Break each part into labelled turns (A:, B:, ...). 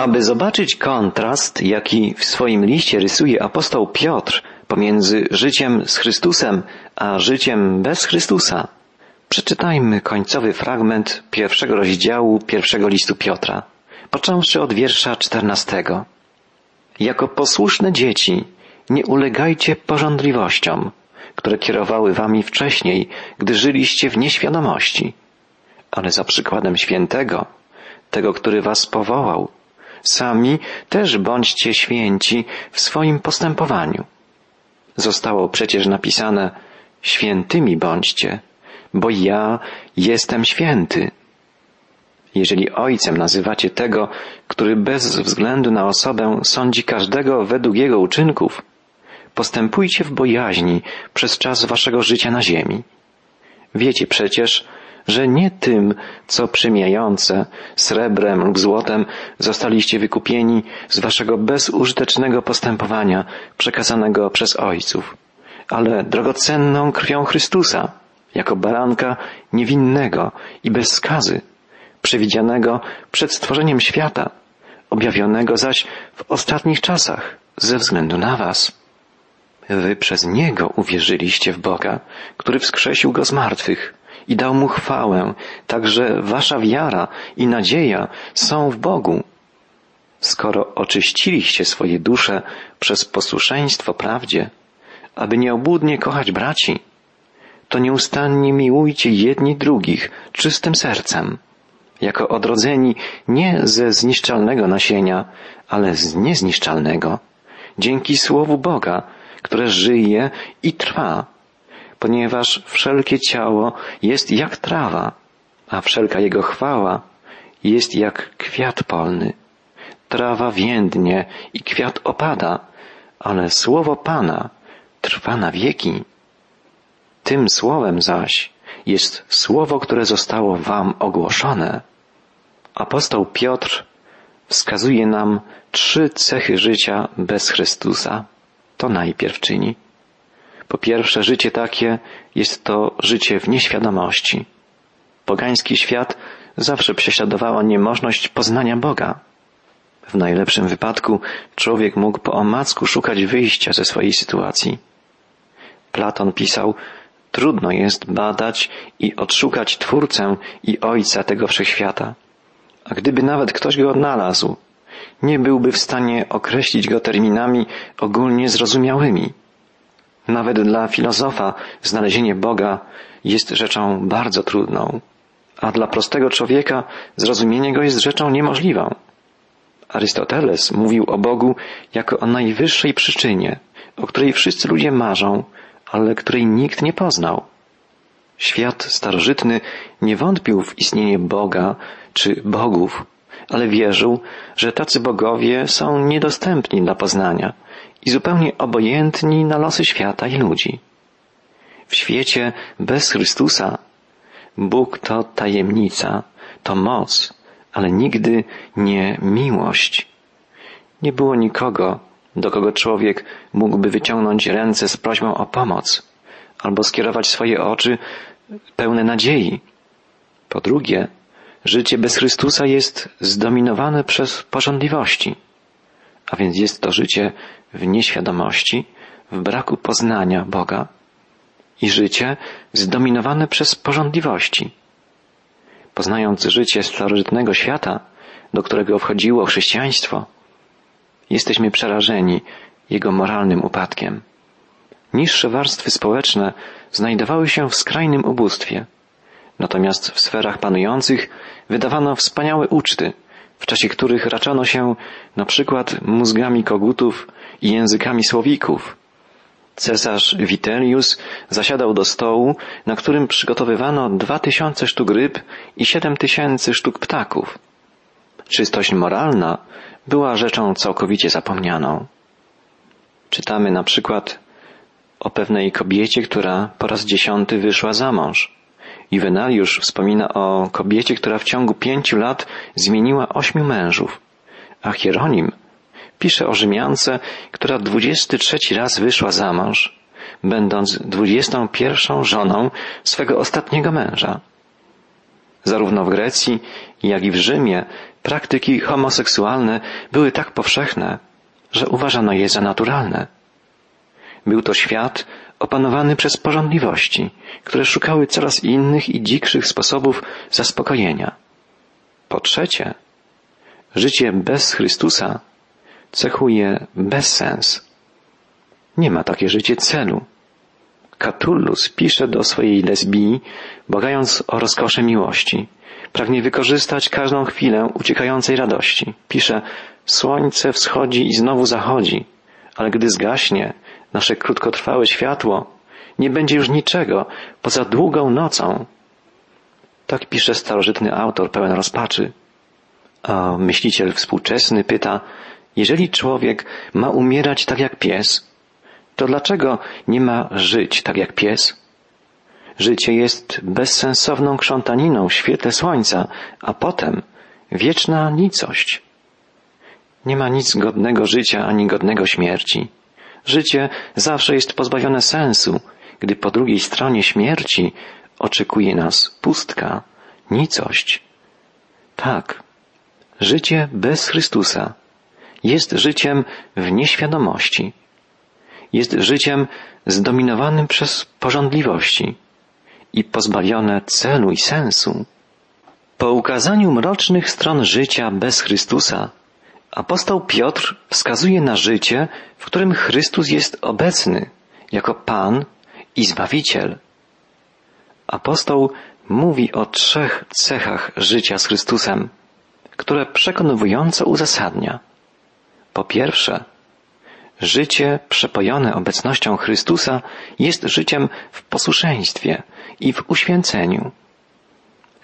A: Aby zobaczyć kontrast, jaki w swoim liście rysuje apostoł Piotr pomiędzy życiem z Chrystusem a życiem bez Chrystusa, przeczytajmy końcowy fragment pierwszego rozdziału pierwszego listu Piotra, począwszy od wiersza czternastego. Jako posłuszne dzieci nie ulegajcie porządliwościom, które kierowały wami wcześniej, gdy żyliście w nieświadomości, ale za przykładem świętego, tego, który was powołał, sami też bądźcie święci w swoim postępowaniu. Zostało przecież napisane, świętymi bądźcie, bo ja jestem święty. Jeżeli ojcem nazywacie tego, który bez względu na osobę sądzi każdego według jego uczynków, postępujcie w bojaźni przez czas waszego życia na ziemi. Wiecie przecież, że nie tym, co przymijające, srebrem lub złotem zostaliście wykupieni z waszego bezużytecznego postępowania przekazanego przez ojców, ale drogocenną krwią Chrystusa, jako baranka niewinnego i bez skazy, przewidzianego przed stworzeniem świata, objawionego zaś w ostatnich czasach ze względu na was. Wy przez Niego uwierzyliście w Boga, który wskrzesił Go z martwych i dał Mu chwałę, także Wasza wiara i nadzieja są w Bogu. Skoro oczyściliście swoje dusze przez posłuszeństwo prawdzie, aby nieobłudnie kochać braci, to nieustannie miłujcie jedni drugich czystym sercem, jako odrodzeni nie ze zniszczalnego nasienia, ale z niezniszczalnego, dzięki Słowu Boga, które żyje i trwa, ponieważ wszelkie ciało jest jak trawa, a wszelka jego chwała jest jak kwiat polny. Trawa więdnie i kwiat opada, ale słowo Pana trwa na wieki. Tym słowem zaś jest słowo, które zostało wam ogłoszone. Apostoł Piotr wskazuje nam trzy cechy życia bez Chrystusa. To najpierw czyni. Po pierwsze, życie takie jest to życie w nieświadomości. Pogański świat zawsze prześladowała niemożność poznania Boga. W najlepszym wypadku człowiek mógł po omacku szukać wyjścia ze swojej sytuacji. Platon pisał, trudno jest badać i odszukać Twórcę i Ojca tego wszechświata. A gdyby nawet ktoś go odnalazł, nie byłby w stanie określić go terminami ogólnie zrozumiałymi. Nawet dla filozofa znalezienie Boga jest rzeczą bardzo trudną, a dla prostego człowieka zrozumienie go jest rzeczą niemożliwą. Arystoteles mówił o Bogu jako o najwyższej przyczynie, o której wszyscy ludzie marzą, ale której nikt nie poznał. Świat starożytny nie wątpił w istnienie Boga czy bogów, ale wierzył, że tacy bogowie są niedostępni dla poznania i zupełnie obojętni na losy świata i ludzi. W świecie bez Chrystusa Bóg to tajemnica, to moc, ale nigdy nie miłość. Nie było nikogo, do kogo człowiek mógłby wyciągnąć ręce z prośbą o pomoc, albo skierować swoje oczy pełne nadziei. Po drugie, życie bez Chrystusa jest zdominowane przez porządliwości, a więc jest to życie w nieświadomości, w braku poznania Boga i życie zdominowane przez porządliwości. Poznając życie starożytnego świata, do którego wchodziło chrześcijaństwo, jesteśmy przerażeni jego moralnym upadkiem. Niższe warstwy społeczne znajdowały się w skrajnym ubóstwie. Natomiast w sferach panujących wydawano wspaniałe uczty, w czasie których raczano się na przykład mózgami kogutów i językami słowików. Cesarz Vitellius zasiadał do stołu, na którym przygotowywano dwa tysiące sztuk ryb i siedem tysięcy sztuk ptaków. Czystość moralna była rzeczą całkowicie zapomnianą. Czytamy na przykład o pewnej kobiecie, która po raz dziesiąty wyszła za mąż. Juvenaliusz wspomina o kobiecie, która w ciągu pięciu lat zmieniła ośmiu mężów, a Hieronim pisze o Rzymiance, która dwudziesty trzeci raz wyszła za mąż, będąc dwudziestą pierwszą żoną swego ostatniego męża. Zarówno w Grecji, jak i w Rzymie praktyki homoseksualne były tak powszechne, że uważano je za naturalne. Był to świat opanowany przez porządliwości, które szukały coraz innych i dzikszych sposobów zaspokojenia. Po trzecie, życie bez Chrystusa cechuje bezsens. Nie ma takie życie celu. Catullus pisze do swojej lesbii, błagając o rozkosze miłości. Pragnie wykorzystać każdą chwilę uciekającej radości. Pisze, słońce wschodzi i znowu zachodzi, ale gdy zgaśnie nasze krótkotrwałe światło, nie będzie już niczego poza długą nocą. Tak pisze starożytny autor pełen rozpaczy. A myśliciel współczesny pyta, jeżeli człowiek ma umierać tak jak pies, to dlaczego nie ma żyć tak jak pies? Życie jest bezsensowną krzątaniną w świetle słońca, a potem wieczna nicość. Nie ma nic godnego życia ani godnego śmierci. Życie zawsze jest pozbawione sensu, gdy po drugiej stronie śmierci oczekuje nas pustka, nicość. Tak, życie bez Chrystusa jest życiem w nieświadomości. Jest życiem zdominowanym przez porządliwości i pozbawione celu i sensu. Po ukazaniu mrocznych stron życia bez Chrystusa, apostoł Piotr wskazuje na życie, w którym Chrystus jest obecny jako Pan i Zbawiciel. Apostoł mówi o trzech cechach życia z Chrystusem, które przekonująco uzasadnia. Po pierwsze, życie przepojone obecnością Chrystusa jest życiem w posłuszeństwie i w uświęceniu.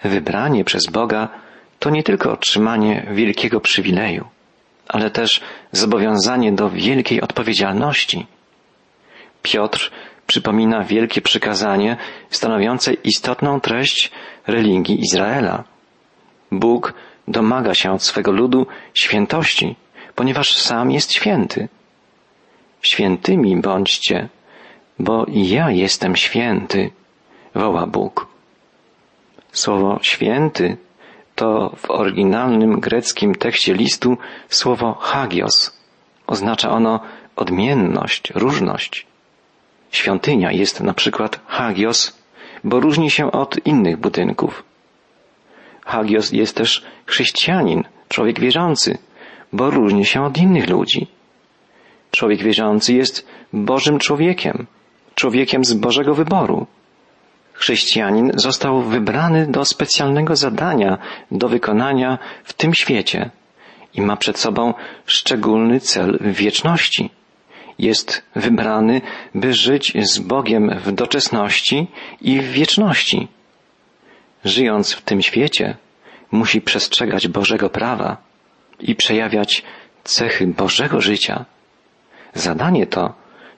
A: Wybranie przez Boga to nie tylko otrzymanie wielkiego przywileju, ale też zobowiązanie do wielkiej odpowiedzialności. Piotr przypomina wielkie przykazanie stanowiące istotną treść religii Izraela. Bóg domaga się od swego ludu świętości, ponieważ sam jest święty. Świętymi bądźcie, bo ja jestem święty, woła Bóg. Słowo święty to w oryginalnym greckim tekście listu słowo hagios. Oznacza ono odmienność, różność. Świątynia jest na przykład hagios, bo różni się od innych budynków. Hagios jest też chrześcijanin, człowiek wierzący, bo różni się od innych ludzi. Człowiek wierzący jest Bożym człowiekiem, człowiekiem z Bożego wyboru. Chrześcijanin został wybrany do specjalnego zadania do wykonania w tym świecie i ma przed sobą szczególny cel w wieczności. Jest wybrany, by żyć z Bogiem w doczesności i w wieczności. Żyjąc w tym świecie, musi przestrzegać Bożego prawa i przejawiać cechy Bożego życia. Zadanie to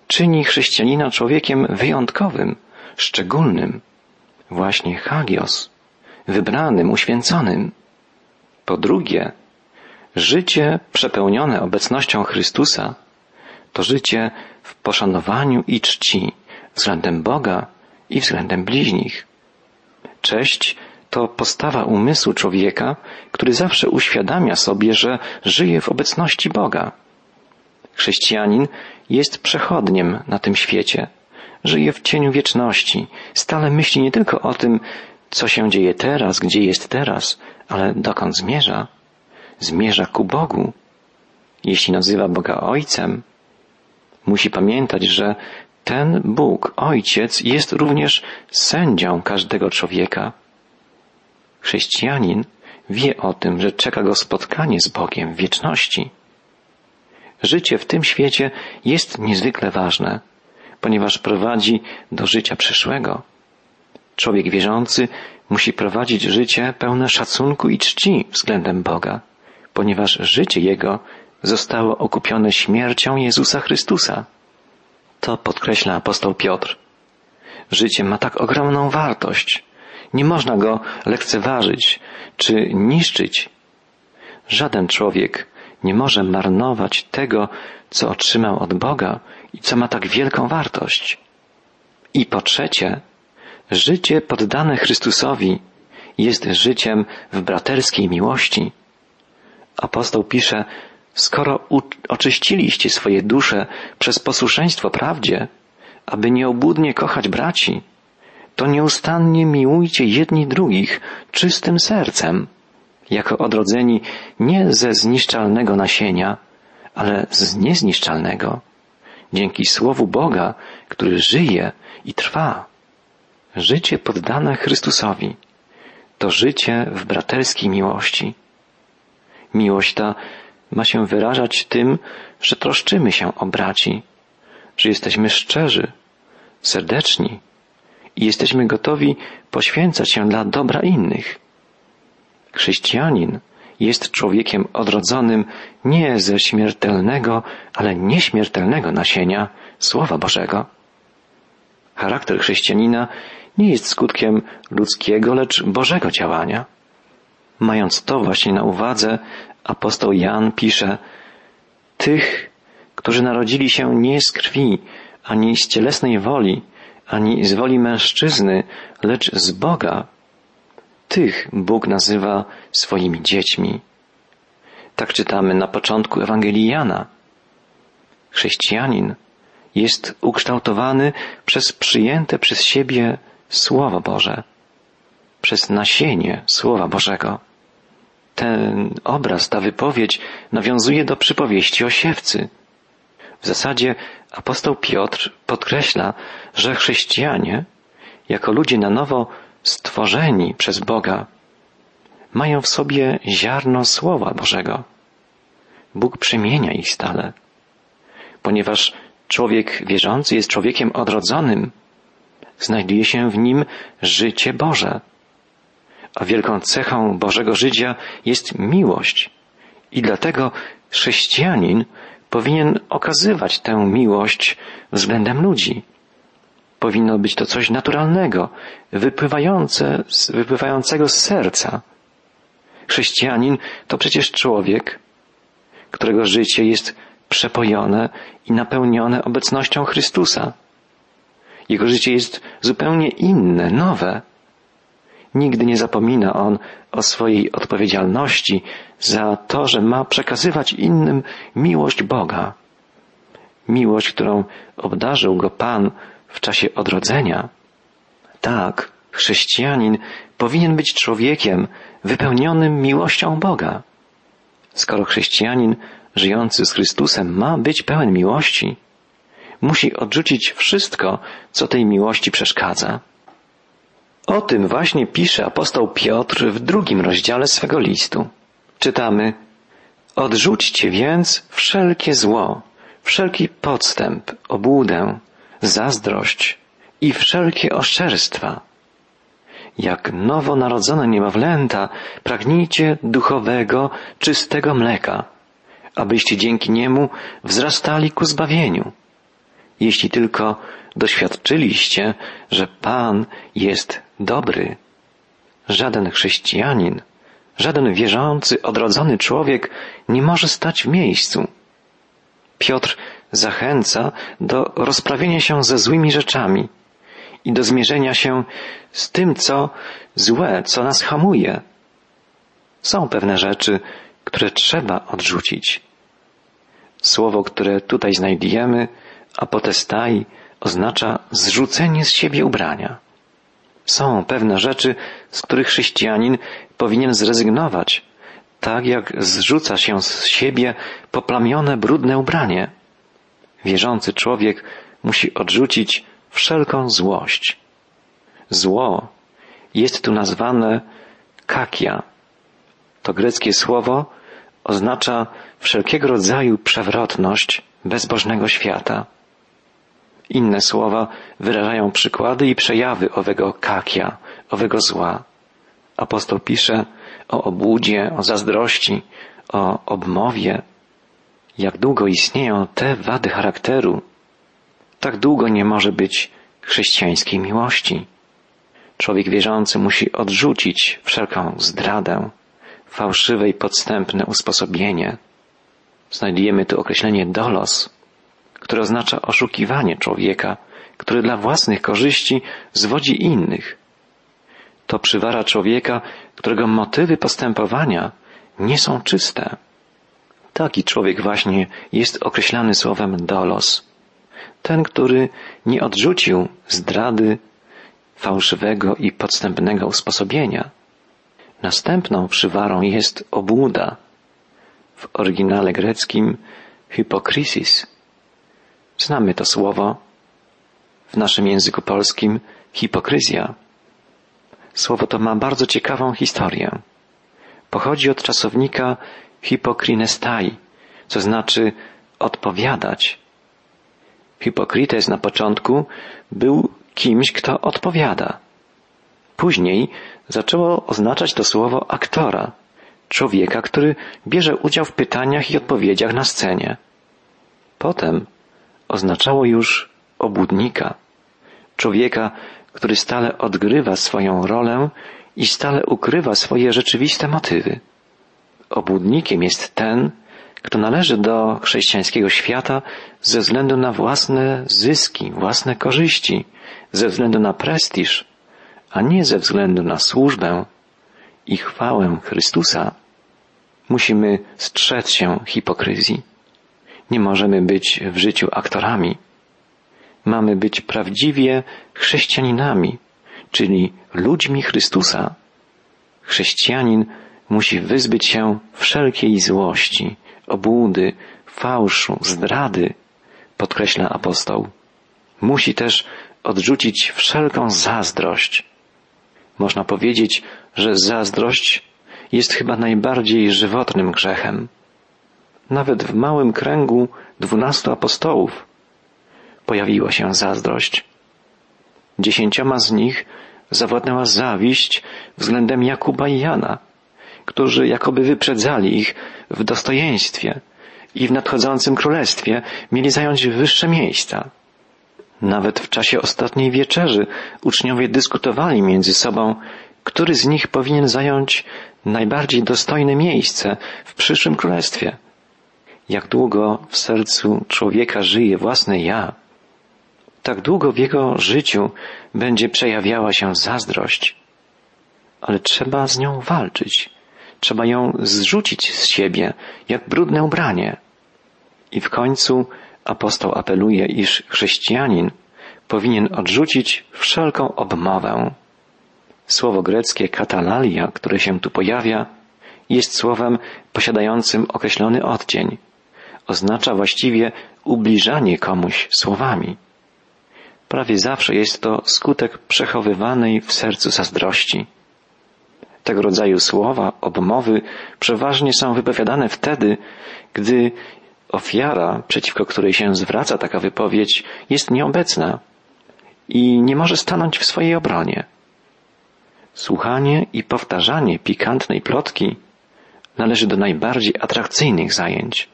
A: czyni chrześcijanina człowiekiem wyjątkowym, szczególnym, właśnie hagios, wybranym, uświęconym. Po drugie, życie przepełnione obecnością Chrystusa to życie w poszanowaniu i czci względem Boga i względem bliźnich. Cześć to postawa umysłu człowieka, który zawsze uświadamia sobie, że żyje w obecności Boga. Chrześcijanin jest przechodniem na tym świecie. Żyje w cieniu wieczności. Stale myśli nie tylko o tym, co się dzieje teraz, gdzie jest teraz, ale dokąd zmierza. Zmierza ku Bogu. Jeśli nazywa Boga Ojcem, musi pamiętać, że ten Bóg, Ojciec, jest również sędzią każdego człowieka. Chrześcijanin wie o tym, że czeka go spotkanie z Bogiem w wieczności. Życie w tym świecie jest niezwykle ważne, ponieważ prowadzi do życia przyszłego. Człowiek wierzący musi prowadzić życie pełne szacunku i czci względem Boga, ponieważ życie jego zostało okupione śmiercią Jezusa Chrystusa. To podkreśla apostoł Piotr. Życie ma tak ogromną wartość, nie można go lekceważyć czy niszczyć. Żaden człowiek nie może marnować tego, co otrzymał od Boga i co ma tak wielką wartość. I po trzecie, życie poddane Chrystusowi jest życiem w braterskiej miłości. Apostoł pisze, skoro oczyściliście swoje dusze przez posłuszeństwo prawdzie, aby nieobłudnie kochać braci, to nieustannie miłujcie jedni drugich czystym sercem, jako odrodzeni nie ze zniszczalnego nasienia, ale z niezniszczalnego, dzięki Słowu Boga, który żyje i trwa. Życie poddane Chrystusowi to życie w braterskiej miłości. Miłość ta ma się wyrażać tym, że troszczymy się o braci, że jesteśmy szczerzy, serdeczni i jesteśmy gotowi poświęcać się dla dobra innych. Chrześcijanin jest człowiekiem odrodzonym nie ze śmiertelnego, ale nieśmiertelnego nasienia Słowa Bożego. Charakter chrześcijanina nie jest skutkiem ludzkiego, lecz Bożego działania. Mając to właśnie na uwadze, apostoł Jan pisze, tych, którzy narodzili się nie z krwi, ani z cielesnej woli, ani z woli mężczyzny, lecz z Boga, tych Bóg nazywa swoimi dziećmi. Tak czytamy na początku Ewangelii Jana. Chrześcijanin jest ukształtowany przez przyjęte przez siebie Słowo Boże, przez nasienie Słowa Bożego. Ten obraz, ta wypowiedź nawiązuje do przypowieści o siewcy. W zasadzie apostoł Piotr podkreśla, że chrześcijanie, jako ludzie na nowo stworzeni przez Boga, mają w sobie ziarno Słowa Bożego. Bóg przemienia ich stale. Ponieważ człowiek wierzący jest człowiekiem odrodzonym, znajduje się w nim życie Boże. A wielką cechą Bożego życia jest miłość. I dlatego chrześcijanin powinien okazywać tę miłość względem ludzi. Powinno być to coś naturalnego, wypływające, wypływającego z serca. Chrześcijanin to przecież człowiek, którego życie jest przepojone i napełnione obecnością Chrystusa. Jego życie jest zupełnie inne, nowe. Nigdy nie zapomina on o swojej odpowiedzialności za to, że ma przekazywać innym miłość Boga. Miłość, którą obdarzył go Pan w czasie odrodzenia. Tak, chrześcijanin powinien być człowiekiem wypełnionym miłością Boga. Skoro chrześcijanin żyjący z Chrystusem ma być pełen miłości, musi odrzucić wszystko, co tej miłości przeszkadza. O tym właśnie pisze apostoł Piotr w drugim rozdziale swego listu. Czytamy, Odrzućcie więc wszelkie zło, wszelki podstęp, obłudę, zazdrość i wszelkie oszczerstwa. Jak nowonarodzone niemowlęta, pragnijcie duchowego, czystego mleka, abyście dzięki niemu wzrastali ku zbawieniu. Jeśli tylko doświadczyliście, że Pan jest dobry. Żaden chrześcijanin, żaden wierzący, odrodzony człowiek nie może stać w miejscu. Piotr zachęca do rozprawienia się ze złymi rzeczami i do zmierzenia się z tym, co złe, co nas hamuje. Są pewne rzeczy, które trzeba odrzucić. Słowo, które tutaj znajdujemy, apotestai, oznacza zrzucenie z siebie ubrania. Są pewne rzeczy, z których chrześcijanin powinien zrezygnować, tak jak zrzuca się z siebie poplamione, brudne ubranie. Wierzący człowiek musi odrzucić wszelką złość. Zło jest tu nazwane kakia. To greckie słowo oznacza wszelkiego rodzaju przewrotność bezbożnego świata. Inne słowa wyrażają przykłady i przejawy owego kakia, owego zła. Apostoł pisze o obłudzie, o zazdrości, o obmowie. Jak długo istnieją te wady charakteru, tak długo nie może być chrześcijańskiej miłości. Człowiek wierzący musi odrzucić wszelką zdradę, fałszywe i podstępne usposobienie. Znajdujemy tu określenie dolos, które oznacza oszukiwanie człowieka, który dla własnych korzyści zwodzi innych. To przywara człowieka, którego motywy postępowania nie są czyste. Taki człowiek właśnie jest określany słowem dolos. Ten, który nie odrzucił zdrady, fałszywego i podstępnego usposobienia. Następną przywarą jest obłuda. W oryginale greckim hipokrisis. Znamy to słowo. W naszym języku polskim hipokryzja. Słowo to ma bardzo ciekawą historię. Pochodzi od czasownika hipokrinestai, co znaczy odpowiadać. Hipokrites na początku był kimś, kto odpowiada. Później zaczęło oznaczać to słowo aktora, człowieka, który bierze udział w pytaniach i odpowiedziach na scenie. Potem oznaczało już obłudnika, człowieka, który stale odgrywa swoją rolę i stale ukrywa swoje rzeczywiste motywy. Obłudnikiem jest ten, kto należy do chrześcijańskiego świata ze względu na własne zyski, własne korzyści, ze względu na prestiż, a nie ze względu na służbę i chwałę Chrystusa, musimy strzec się hipokryzji. Nie możemy być w życiu aktorami. Mamy być prawdziwie chrześcijaninami, czyli ludźmi Chrystusa. Chrześcijanin musi wyzbyć się wszelkiej złości, obłudy, fałszu, zdrady, podkreśla apostoł. Musi też odrzucić wszelką zazdrość. Można powiedzieć, że zazdrość jest chyba najbardziej żywotnym grzechem. Nawet w małym kręgu dwunastu apostołów pojawiła się zazdrość. Dziesięcioma z nich zawładnęła zawiść względem Jakuba i Jana, którzy jakoby wyprzedzali ich w dostojeństwie i w nadchodzącym królestwie mieli zająć wyższe miejsca. Nawet w czasie ostatniej wieczerzy uczniowie dyskutowali między sobą, który z nich powinien zająć najbardziej dostojne miejsce w przyszłym królestwie. Jak długo w sercu człowieka żyje własne ja, tak długo w jego życiu będzie przejawiała się zazdrość. Ale trzeba z nią walczyć. Trzeba ją zrzucić z siebie, jak brudne ubranie. I w końcu apostoł apeluje, iż chrześcijanin powinien odrzucić wszelką obmowę. Słowo greckie katalalia, które się tu pojawia, jest słowem posiadającym określony odcień. Oznacza właściwie ubliżanie komuś słowami. Prawie zawsze jest to skutek przechowywanej w sercu zazdrości. Tego rodzaju słowa, obmowy przeważnie są wypowiadane wtedy, gdy ofiara, przeciwko której się zwraca taka wypowiedź, jest nieobecna i nie może stanąć w swojej obronie. Słuchanie i powtarzanie pikantnej plotki należy do najbardziej atrakcyjnych zajęć.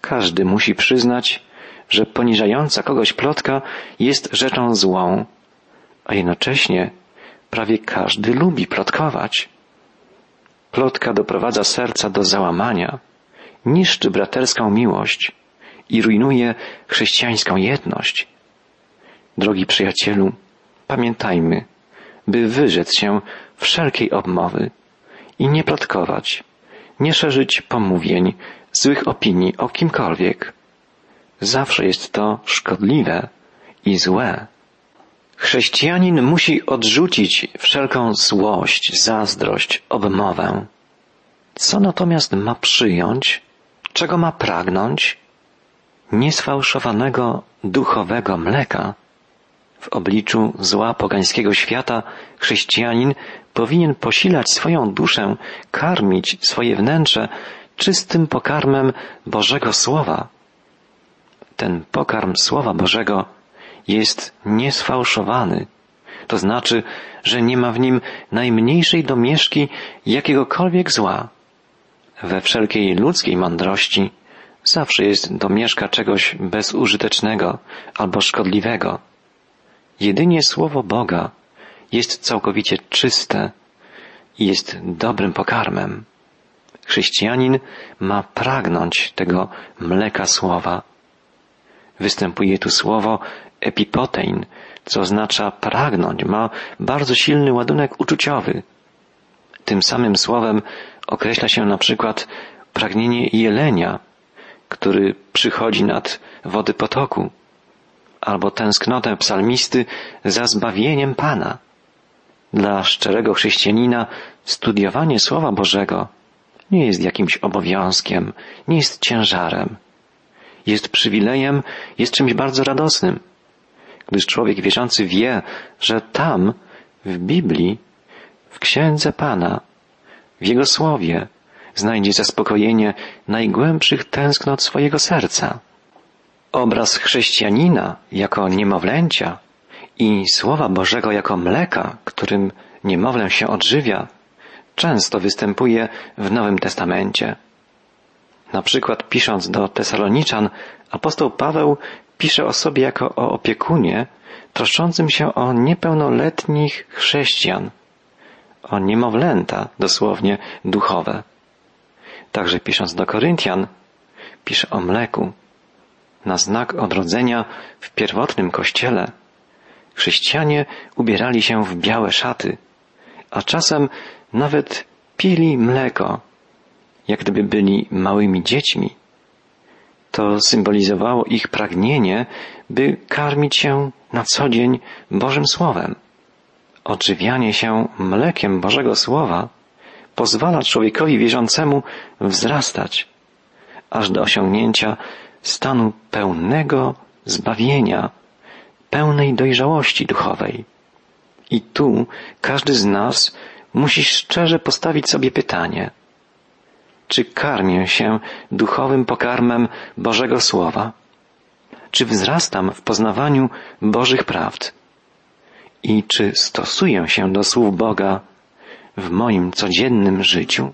A: Każdy musi przyznać, że poniżająca kogoś plotka jest rzeczą złą, a jednocześnie prawie każdy lubi plotkować. Plotka doprowadza serca do załamania, niszczy braterską miłość i rujnuje chrześcijańską jedność. Drogi przyjacielu, pamiętajmy, by wyrzec się wszelkiej obmowy i nie plotkować, nie szerzyć pomówień, złych opinii o kimkolwiek. Zawsze jest to szkodliwe i złe. Chrześcijanin musi odrzucić wszelką złość, zazdrość, obmowę. Co natomiast ma przyjąć, czego ma pragnąć? Niesfałszowanego duchowego mleka. W obliczu zła pogańskiego świata chrześcijanin powinien posilać swoją duszę, karmić swoje wnętrze czystym pokarmem Bożego Słowa. Ten pokarm Słowa Bożego jest niesfałszowany. To znaczy, że nie ma w nim najmniejszej domieszki jakiegokolwiek zła. We wszelkiej ludzkiej mądrości zawsze jest domieszka czegoś bezużytecznego albo szkodliwego. Jedynie Słowo Boga jest całkowicie czyste i jest dobrym pokarmem. Chrześcijanin ma pragnąć tego mleka słowa. Występuje tu słowo epipotein, co oznacza pragnąć, ma bardzo silny ładunek uczuciowy. Tym samym słowem określa się na przykład pragnienie jelenia, który przychodzi nad wody potoku, albo tęsknotę psalmisty za zbawieniem Pana. Dla szczerego chrześcijanina studiowanie Słowa Bożego nie jest jakimś obowiązkiem, nie jest ciężarem. Jest przywilejem, jest czymś bardzo radosnym, gdyż człowiek wierzący wie, że tam, w Biblii, w Księdze Pana, w Jego Słowie, znajdzie zaspokojenie najgłębszych tęsknot swojego serca. Obraz chrześcijanina jako niemowlęcia i Słowa Bożego jako mleka, którym niemowlę się odżywia, często występuje w Nowym Testamencie. Na przykład pisząc do Tesaloniczan, apostoł Paweł pisze o sobie jako o opiekunie troszczącym się o niepełnoletnich chrześcijan, o niemowlęta, dosłownie duchowe. Także pisząc do Koryntian, pisze o mleku. Na znak odrodzenia w pierwotnym kościele chrześcijanie ubierali się w białe szaty, a czasem nawet pili mleko, jak gdyby byli małymi dziećmi. To symbolizowało ich pragnienie, by karmić się na co dzień Bożym Słowem. Odżywianie się mlekiem Bożego Słowa pozwala człowiekowi wierzącemu wzrastać, aż do osiągnięcia stanu pełnego zbawienia, pełnej dojrzałości duchowej. I tu każdy z nas musi szczerze postawić sobie pytanie, czy karmię się duchowym pokarmem Bożego Słowa? Czy wzrastam w poznawaniu Bożych prawd? I czy stosuję się do słów Boga w moim codziennym życiu?